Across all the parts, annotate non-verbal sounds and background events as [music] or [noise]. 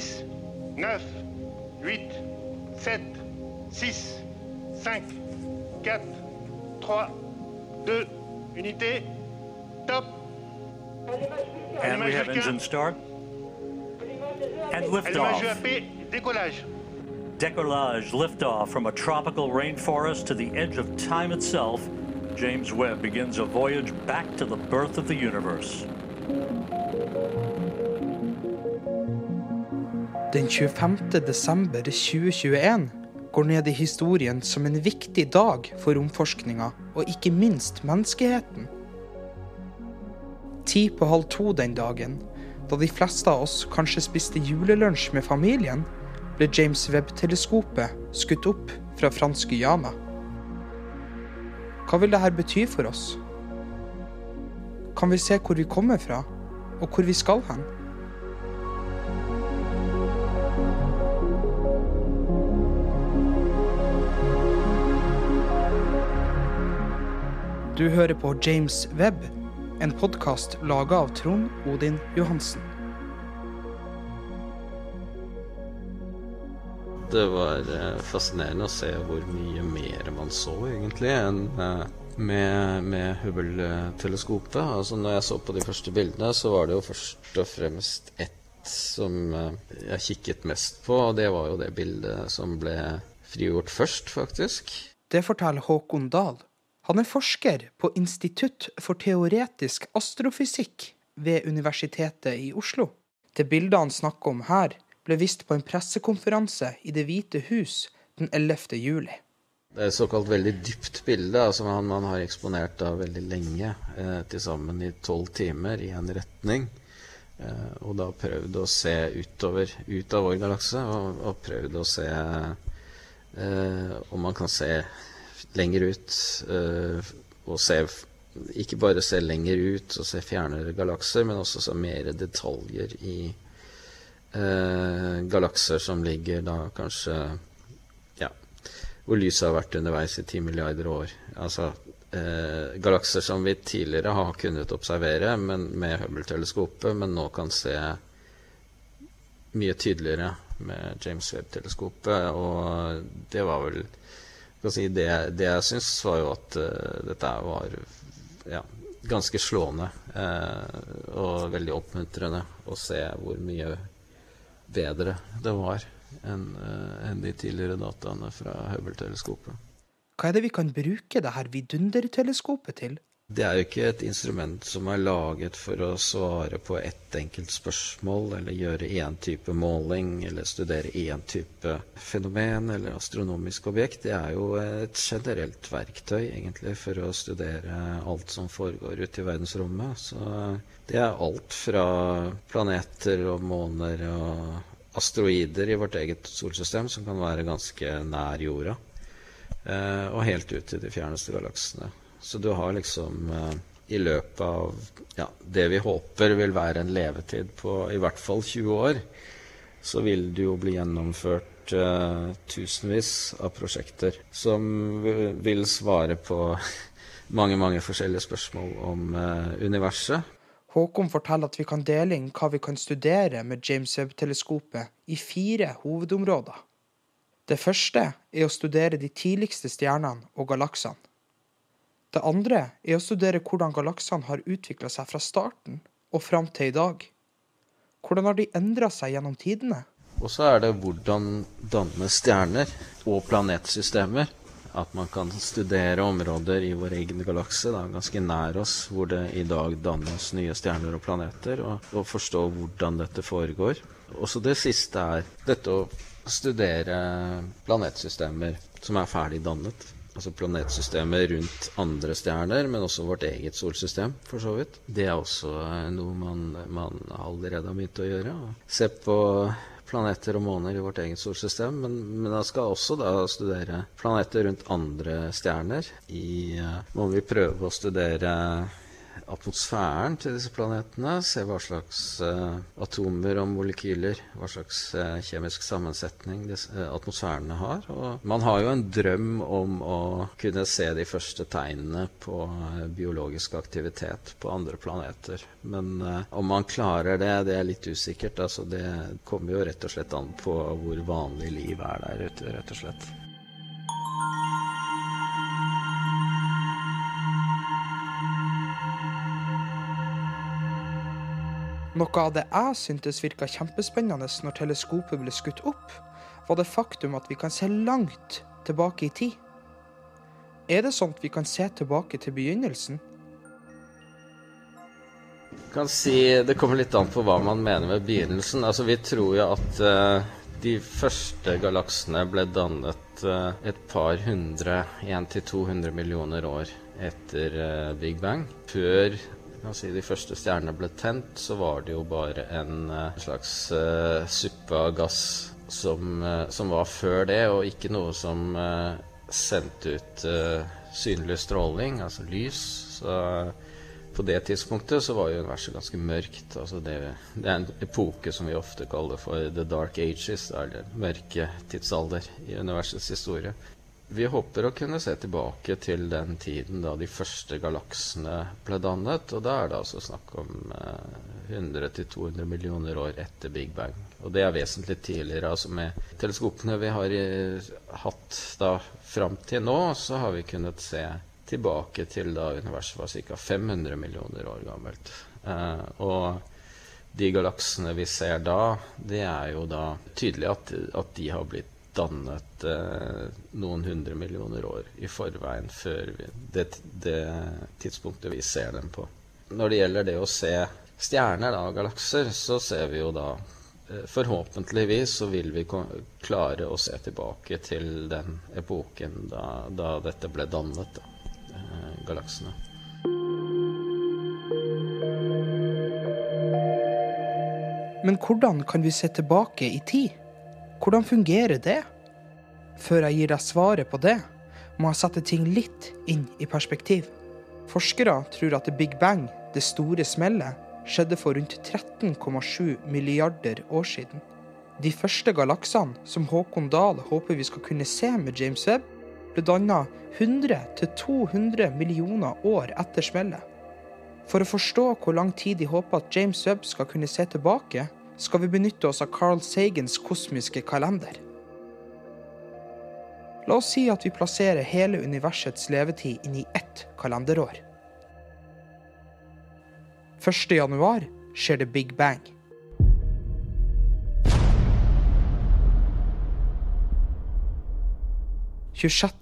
10, 9, 8, 7, 6, 5, 4, 3, 2, unité, top. And we have engine start. And liftoff. Décollage. Decollage liftoff from a tropical rainforest to the edge of time itself. James Webb begins a voyage back to the birth of the universe. Den 25. desember 2021 går ned i historien som en viktig dag for romforskninga, og ikke minst menneskeheten. Ti på halv to den dagen, da de fleste av oss kanskje spiste julelunsj med familien, ble James Webb-teleskopet skutt opp fra fransk Guyana. Hva vil dette bety for oss? Kan vi se hvor vi kommer fra, og hvor vi skal hen? Du hører på James Webb, en podkast laga av Trond Odin Johansen. Det var eh, fascinerende å se hvor mye mer man så, egentlig, enn eh, med, med Hubble-teleskopet. Altså, når jeg så på de første bildene, så var det jo først og fremst ett som eh, jeg kikket mest på, og det var jo det bildet som ble frigjort først, faktisk. Det forteller Håkon Dahl. Han er forsker på Institutt for teoretisk astrofysikk ved Universitetet i Oslo. Det bildet han snakker om her, ble vist på en pressekonferanse i Det hvite hus den 11. juli. Det er et såkalt veldig dypt bilde, altså man, man har eksponert da veldig lenge, eh, til sammen i tolv timer i en retning. Eh, og da prøvd å se utover, ut av vår galakse, og, og prøvd å se eh, om man kan se lenger ut. Eh, og se Ikke bare se lenger ut og se fjernere galakser, men også se mer detaljer i eh, galakser som ligger da kanskje ja, hvor lyset har vært underveis i ti milliarder år. Altså eh, galakser som vi tidligere har kunnet observere men med Hubble-teleskopet, men nå kan se mye tydeligere med James Webb-teleskopet. Og det var vel si, Det, det jeg syns, var jo at uh, dette var ja, ganske slående uh, og veldig oppmuntrende å se hvor mye bedre det var enn uh, en de tidligere dataene fra Hubble-teleskopet. Hva er det vi kan bruke det her vidunderteleskopet til? Det er jo ikke et instrument som er laget for å svare på ett enkelt spørsmål, eller gjøre én type måling, eller studere én type fenomen eller astronomisk objekt. Det er jo et generelt verktøy, egentlig, for å studere alt som foregår ute i verdensrommet. Så det er alt fra planeter og måner og asteroider i vårt eget solsystem, som kan være ganske nær jorda, eh, og helt ut til de fjerneste galaksene. Så du har liksom eh, i løpet av ja, det vi håper vil være en levetid på i hvert fall 20 år, så vil det jo bli gjennomført uh, tusenvis av prosjekter som vil- svare på [laughs] mange, mange forskjellige spørsmål om uh, universet. Håkon forteller at vi kan dele inn hva vi kan studere med James Webb-teleskopet i fire hovedområder. Det første er å studere de tidligste stjernene og galaksene. Det andre er å studere hvordan galaksene har utvikla seg fra starten og fram til i dag. Hvordan har de endra seg gjennom tidene? Og så er det hvordan danne stjerner og planetsystemer. At man kan studere områder i vår egen galakse, ganske nær oss, hvor det i dag dannes nye stjerner og planeter, og, og forstå hvordan dette foregår. Også det siste er dette å studere planetsystemer som er ferdig dannet. Altså planetsystemet rundt andre stjerner, men også vårt eget solsystem, for så vidt. Det er også eh, noe man, man allerede har begynt å gjøre. Se på planeter og måner i vårt eget solsystem, men, men jeg skal også da studere planeter rundt andre stjerner. I, eh, må vi prøve å studere atmosfæren til disse planetene. Se hva slags uh, atomer og molekyler, hva slags uh, kjemisk sammensetning disse, uh, atmosfærene har. Og man har jo en drøm om å kunne se de første tegnene på biologisk aktivitet på andre planeter. Men om man klarer det, det er litt usikkert. Altså, det kommer jo rett og slett an på hvor vanlig liv er der ute, rett og slett. Noe av det jeg syntes virka kjempespennende når teleskopet ble skutt opp, var det faktum at vi kan se langt tilbake i tid. Er det sånn at vi kan se tilbake til begynnelsen? kan si Det kommer litt an på hva man mener med begynnelsen. Altså, Vi tror jo at uh, de første galaksene ble dannet uh, et par hundre, 1-200 millioner år etter uh, Big Bang. Før si de første stjernene ble tent, så var det jo bare en uh, slags uh, suppe av gass som, uh, som, var før det, og ikke noe som sendte ut synlig stråling, altså lys. Så på det tidspunktet så var jo universet ganske mørkt. Altså det, det, er en epoke som vi ofte kaller for the dark ages, eller mørke tidsalder i universets historie. Vi håper å kunne se tilbake til den tiden da de første galaksene ble dannet. Og da er det altså snakk om eh, 100-200 millioner år etter Big Bang. Og det er vesentlig tidligere. altså Med teleskopene vi har hatt da fram til nå, så har vi kunnet se tilbake til da universet var ca. 500 millioner år gammelt. Eh, og de galaksene vi ser da, det er jo da tydelig at, at de har blitt dannet eh, noen hundre millioner år i forveien før vi, det, det, tidspunktet vi ser dem på. Når det gjelder det å se stjerner da, galakser, så ser vi jo da eh, Forhåpentligvis så vil vi klare å se tilbake til den epoken da, da dette ble dannet, da, eh, galaksene. Men hvordan kan vi se tilbake i tid? Hvordan fungerer det? Før jeg gir deg svaret på det, må jeg sette ting litt inn i perspektiv. Forskere tror at The Big Bang, det store smellet, skjedde for rundt 13,7 milliarder år siden. De første galaksene, som Håkon Dahl håper vi skal kunne se med James Webb, ble danna 100-200 millioner år etter smellet. For å forstå hvor lang tid de håper at James Webb skal kunne se tilbake, skal vi benytte oss av Carl Sagans kosmiske kalender. La oss si at vi plasserer hele universets levetid inn i ett kalenderår. 1.1 skjer det Big Bang.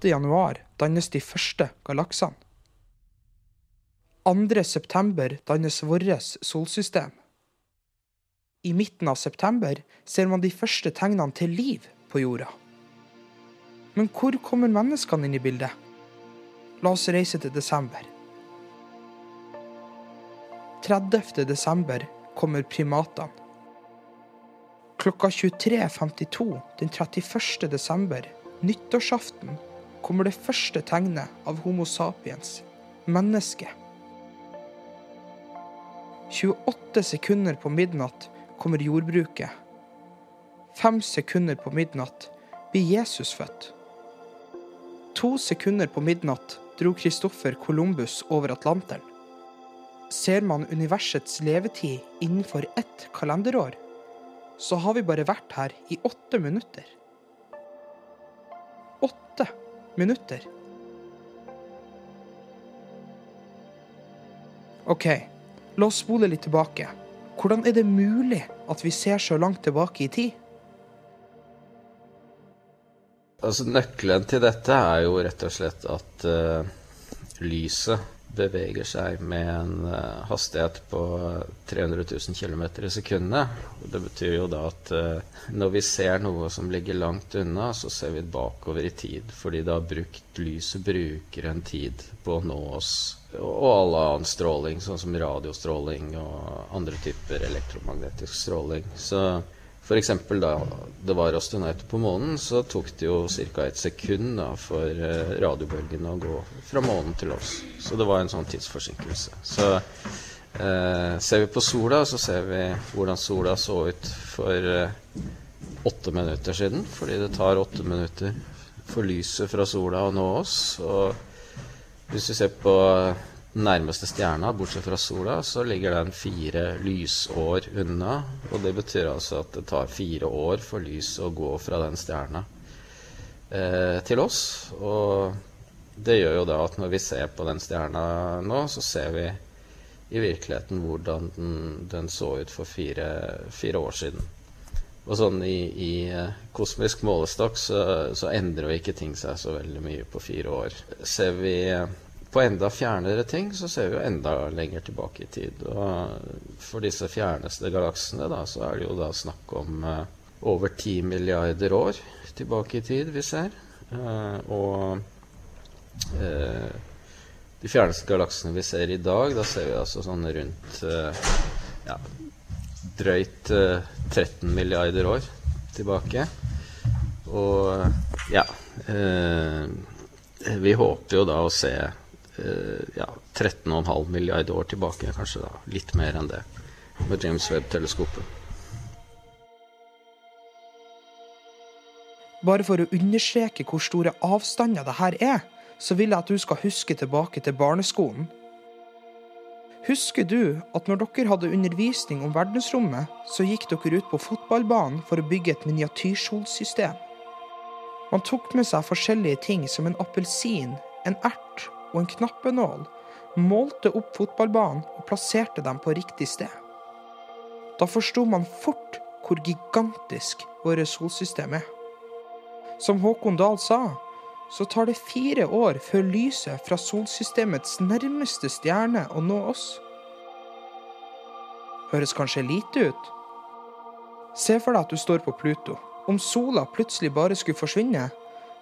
januar dannes de første galaksene. 2.9 dannes vårt solsystem. I midten av september ser man de første tegnene til liv på jorda. Men hvor kommer menneskene inn i bildet? La oss reise til desember. 30. desember kommer primatene. Klokka 23.52 den 31. desember, nyttårsaften, kommer det første tegnet av Homo sapiens, mennesket. 28 sekunder på midnatt kommer jordbruket. Fem sekunder på midnatt blir Jesus født. To sekunder på midnatt dro Kristoffer Columbus over Atlanteren. Ser man universets levetid innenfor ett kalenderår, så har vi bare vært her i åtte minutter. Åtte minutter. OK, la oss spole litt tilbake. Hvordan er det mulig at vi ser så langt tilbake i tid? Altså Nøkkelen til dette er jo rett og slett at uh, lyset beveger seg med en uh, hastighet på 300 000 km i sekundet. Det betyr jo da at uh, når vi ser noe som ligger langt unna, så ser vi bakover i tid. Fordi det har brukt lyset bruker en tid på å nå oss og all annen stråling, sånn som radiostråling og andre typer elektromagnetisk stråling. Så F.eks. da det var astronauter på månen, så tok det jo ca. et sekund da, for eh, radiobølgene å gå fra månen til oss. Så det var en sånn tidsforsinkelse. Så eh, ser vi på sola, så ser vi hvordan sola så ut for eh, åtte minutter siden. Fordi det tar åtte minutter for lyset fra sola å nå oss. Og hvis vi ser på nærmeste stjerna, bortsett fra sola, så ligger den fire lysår unna. Og det betyr altså at det tar fire år for lys å gå fra den stjerna eh, til oss. Og det gjør jo da at når vi ser på den stjerna nå, så ser vi i virkeligheten hvordan den, den så ut for fire, fire, år siden. Og sånn i, i eh, kosmisk målestokk så, så endrer jo ikke ting seg så veldig mye på fire år. Ser vi på enda fjernere ting så ser vi jo enda lenger tilbake i tid. Og for disse fjerneste galaksene da, så er det jo da snakk om uh, over ti milliarder år tilbake i tid vi ser. Uh, og uh, de fjerneste galaksene vi ser i dag, da ser vi altså sånn rundt ja, drøyt 13 milliarder år tilbake. Og ja Vi håper jo da å se ja, 13,5 milliarder år tilbake, kanskje da, litt mer enn det, med James Webb-teleskopet. Bare for å understreke hvor store avstander det her er, så vil jeg at du skal huske tilbake til barneskolen. Husker du at når dere hadde undervisning om verdensrommet, så gikk dere ut på fotballbanen for å bygge et miniatyrsolsystem? Man tok med seg forskjellige ting som en appelsin, en ert og en knappenål, målte opp fotballbanen og plasserte dem på riktig sted. Da forsto man fort hvor gigantisk vårt solsystem er. Som Håkon Dahl sa, så tar det fire år før lyset fra solsystemets nærmeste stjerne å nå oss. Høres kanskje lite ut? Se for deg at du står på Pluto. Om sola plutselig bare skulle forsvinne,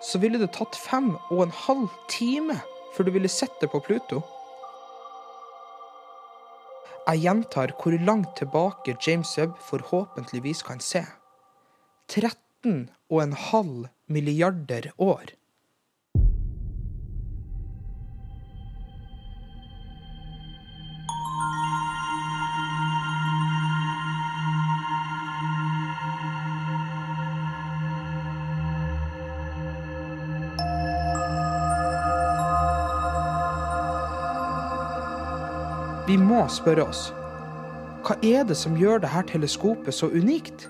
så ville det tatt fem og en halv time før du ville sett det på Pluto? Jeg gjentar hvor langt tilbake James Webb forhåpentligvis kan se. 13,5 milliarder år. Vi må spørre oss hva er det som gjør dette teleskopet så unikt?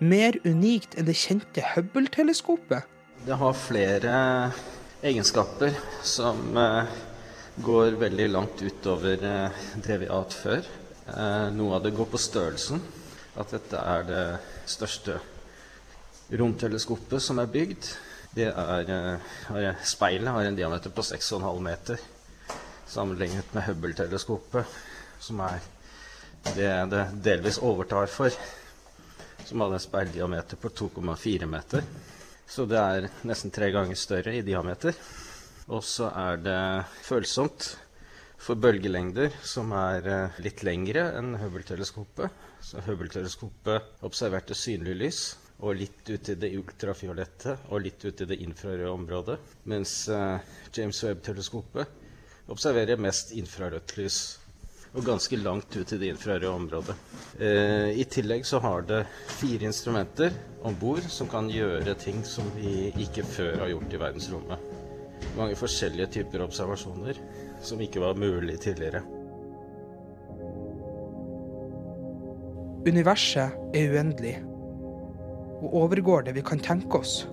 Mer unikt enn det kjente Hubble-teleskopet? Det har flere egenskaper som uh, går veldig langt utover uh, det vi har hatt før. Uh, noe av det går på størrelsen. At dette er det største romteleskopet som er bygd. Det er, Speilet har en diameter på 6,5 meter sammenlignet med Hubble-teleskopet, som er det det delvis overtar for, som hadde en speildiameter på 2,4 meter. Så det er nesten tre ganger større i diameter. Og så er det følsomt for bølgelengder som er eh, litt lengre enn Hubble-teleskopet. Så Hubble-teleskopet observerte synlig lys og litt ut i det ultrafiolette og litt ut i det infrarøde området. Mens uh, James Webb-teleskopet observerer mest infrarødt lys. Og ganske langt ut i det infrarøde området. Eh, I tillegg så har det fire instrumenter om bord som kan gjøre ting som vi ikke før har gjort i verdensrommet. Mange forskjellige typer observasjoner som ikke var mulig tidligere. Universet er uendelig og overgår det vi kan tenke oss.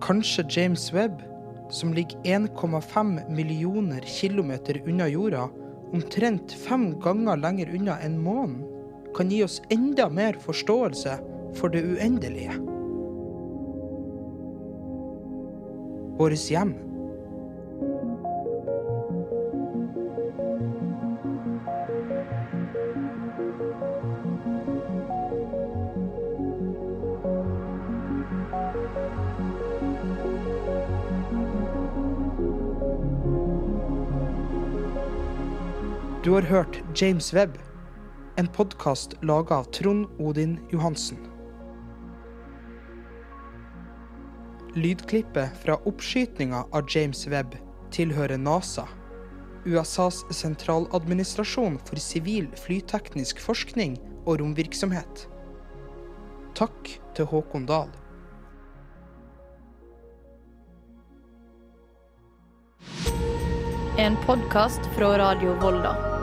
Kanskje James Webb som ligger 1,5 millioner kilometer unna jorda, omtrent fem ganger lenger unna enn månen, kan gi oss enda mer forståelse for det uendelige. Vårt hjem. Du har hørt James Webb. En podkast laga av Trond Odin Johansen. Lydklippet fra oppskytinga av James Webb tilhører NASA. USAs sentraladministrasjon for sivil flyteknisk forskning og romvirksomhet. Takk til Håkon Dahl. En podkast fra Radio Volda.